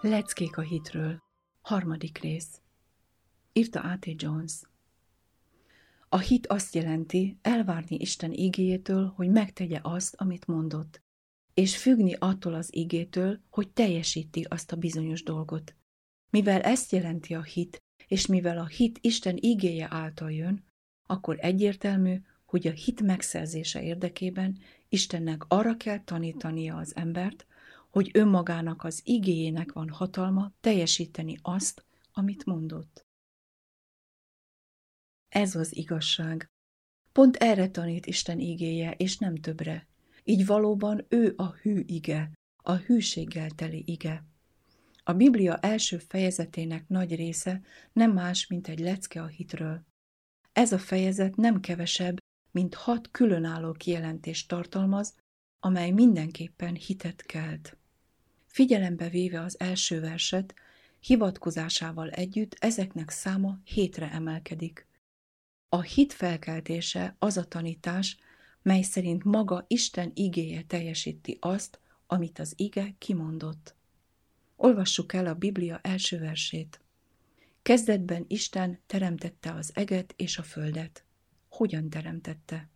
Leckék a hitről. Harmadik rész. Írta A.T. Jones. A hit azt jelenti, elvárni Isten igéjétől, hogy megtegye azt, amit mondott, és függni attól az igétől, hogy teljesíti azt a bizonyos dolgot. Mivel ezt jelenti a hit, és mivel a hit Isten igéje által jön, akkor egyértelmű, hogy a hit megszerzése érdekében Istennek arra kell tanítania az embert, hogy önmagának az igéjének van hatalma teljesíteni azt, amit mondott. Ez az igazság. Pont erre tanít Isten igéje, és nem többre. Így valóban ő a hű ige, a hűséggel teli ige. A Biblia első fejezetének nagy része nem más, mint egy lecke a hitről. Ez a fejezet nem kevesebb, mint hat különálló kijelentést tartalmaz, amely mindenképpen hitet kelt. Figyelembe véve az első verset, hivatkozásával együtt ezeknek száma hétre emelkedik. A hit felkeltése az a tanítás, mely szerint maga Isten igéje teljesíti azt, amit az ige kimondott. Olvassuk el a Biblia első versét. Kezdetben Isten teremtette az eget és a földet. Hogyan teremtette?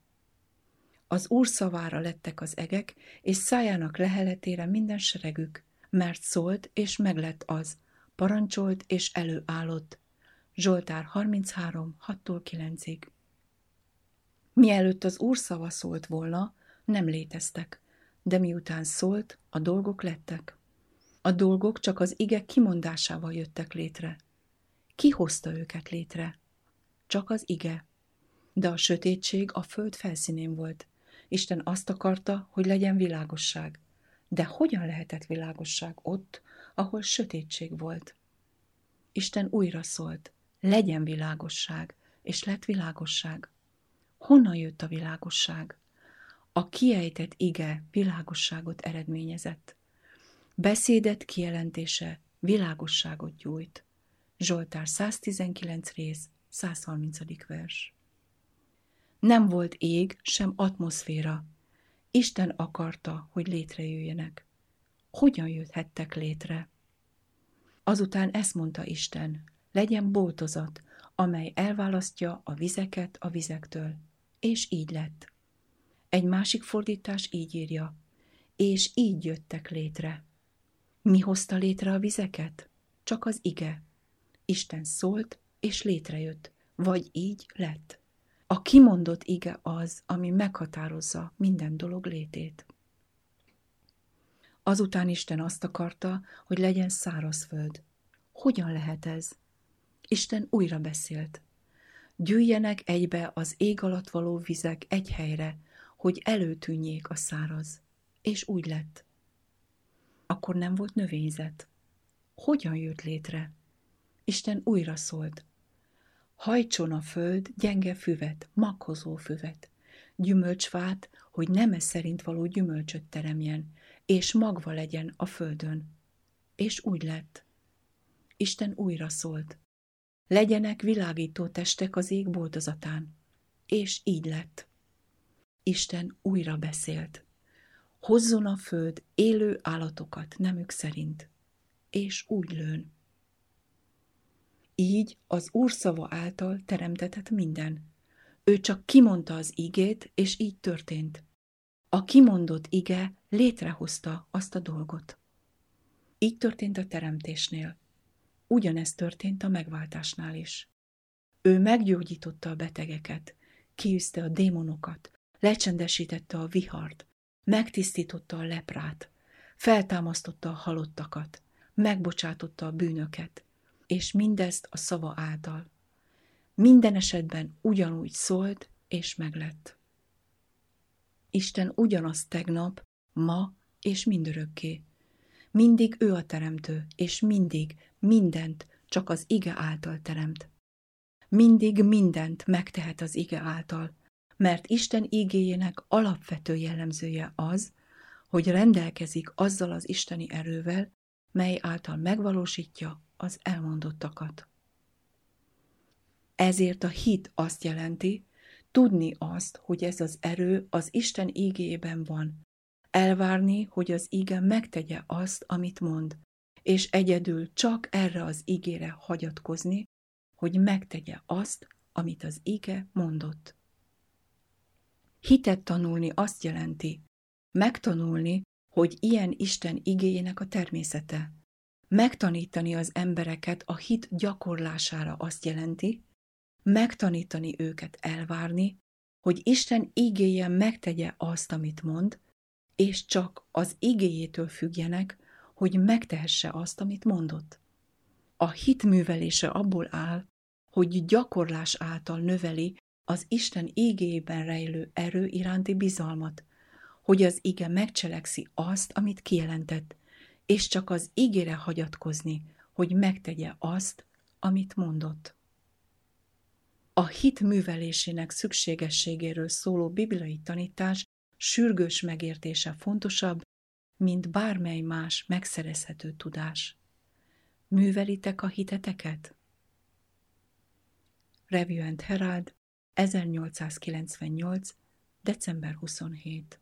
Az Úr szavára lettek az egek, és szájának leheletére minden seregük, mert szólt, és meglett az, parancsolt, és előállott. Zsoltár 33, 6-tól 9-ig. Mielőtt az Úr szava szólt volna, nem léteztek, de miután szólt, a dolgok lettek. A dolgok csak az ige kimondásával jöttek létre. Ki hozta őket létre? Csak az ige. De a sötétség a föld felszínén volt. Isten azt akarta, hogy legyen világosság. De hogyan lehetett világosság ott, ahol sötétség volt? Isten újra szólt, legyen világosság, és lett világosság. Honnan jött a világosság? A kiejtett ige világosságot eredményezett. Beszédet kijelentése világosságot gyújt. Zsoltár 119 rész, 130. vers. Nem volt ég, sem atmoszféra. Isten akarta, hogy létrejöjjenek. Hogyan jöthettek létre? Azután ezt mondta Isten, legyen boltozat, amely elválasztja a vizeket a vizektől. És így lett. Egy másik fordítás így írja, és így jöttek létre. Mi hozta létre a vizeket? Csak az ige. Isten szólt, és létrejött, vagy így lett. A kimondott ige az, ami meghatározza minden dolog létét. Azután Isten azt akarta, hogy legyen szárazföld. Hogyan lehet ez? Isten újra beszélt. Gyűjjenek egybe az ég alatt való vizek egy helyre, hogy előtűnjék a száraz. És úgy lett. Akkor nem volt növényzet. Hogyan jött létre? Isten újra szólt. Hajtson a föld gyenge füvet, makkozó füvet, gyümölcsfát, hogy neme szerint való gyümölcsöt teremjen, és magva legyen a földön. És úgy lett. Isten újra szólt. Legyenek világító testek az ég boltozatán. És így lett. Isten újra beszélt. Hozzon a föld élő állatokat nemük szerint, és úgy lőn. Így az Úr szava által teremtetett minden. Ő csak kimondta az igét, és így történt. A kimondott ige létrehozta azt a dolgot. Így történt a teremtésnél. Ugyanezt történt a megváltásnál is. Ő meggyógyította a betegeket, kiűzte a démonokat, lecsendesítette a vihart, megtisztította a leprát, feltámasztotta a halottakat, megbocsátotta a bűnöket, és mindezt a szava által. Minden esetben ugyanúgy szólt, és meglett. Isten ugyanaz tegnap, ma és mindörökké. Mindig ő a teremtő, és mindig, mindent csak az ige által teremt. Mindig mindent megtehet az ige által, mert Isten igéjének alapvető jellemzője az, hogy rendelkezik azzal az isteni erővel, mely által megvalósítja az elmondottakat. Ezért a hit azt jelenti, tudni azt, hogy ez az erő az Isten ígében van, elvárni, hogy az íge megtegye azt, amit mond, és egyedül csak erre az ígére hagyatkozni, hogy megtegye azt, amit az íge mondott. Hitet tanulni azt jelenti, megtanulni, hogy ilyen Isten igéjének a természete. Megtanítani az embereket a hit gyakorlására azt jelenti, megtanítani őket elvárni, hogy Isten igéje megtegye azt, amit mond, és csak az igéjétől függjenek, hogy megtehesse azt, amit mondott. A hit művelése abból áll, hogy gyakorlás által növeli az Isten ígéjében rejlő erő iránti bizalmat, hogy az ige megcselekszi azt, amit kijelentett, és csak az ígére hagyatkozni, hogy megtegye azt, amit mondott. A hit művelésének szükségességéről szóló bibliai tanítás sürgős megértése fontosabb, mint bármely más megszerezhető tudás. Művelitek a hiteteket? Review and Herald, 1898. december 27.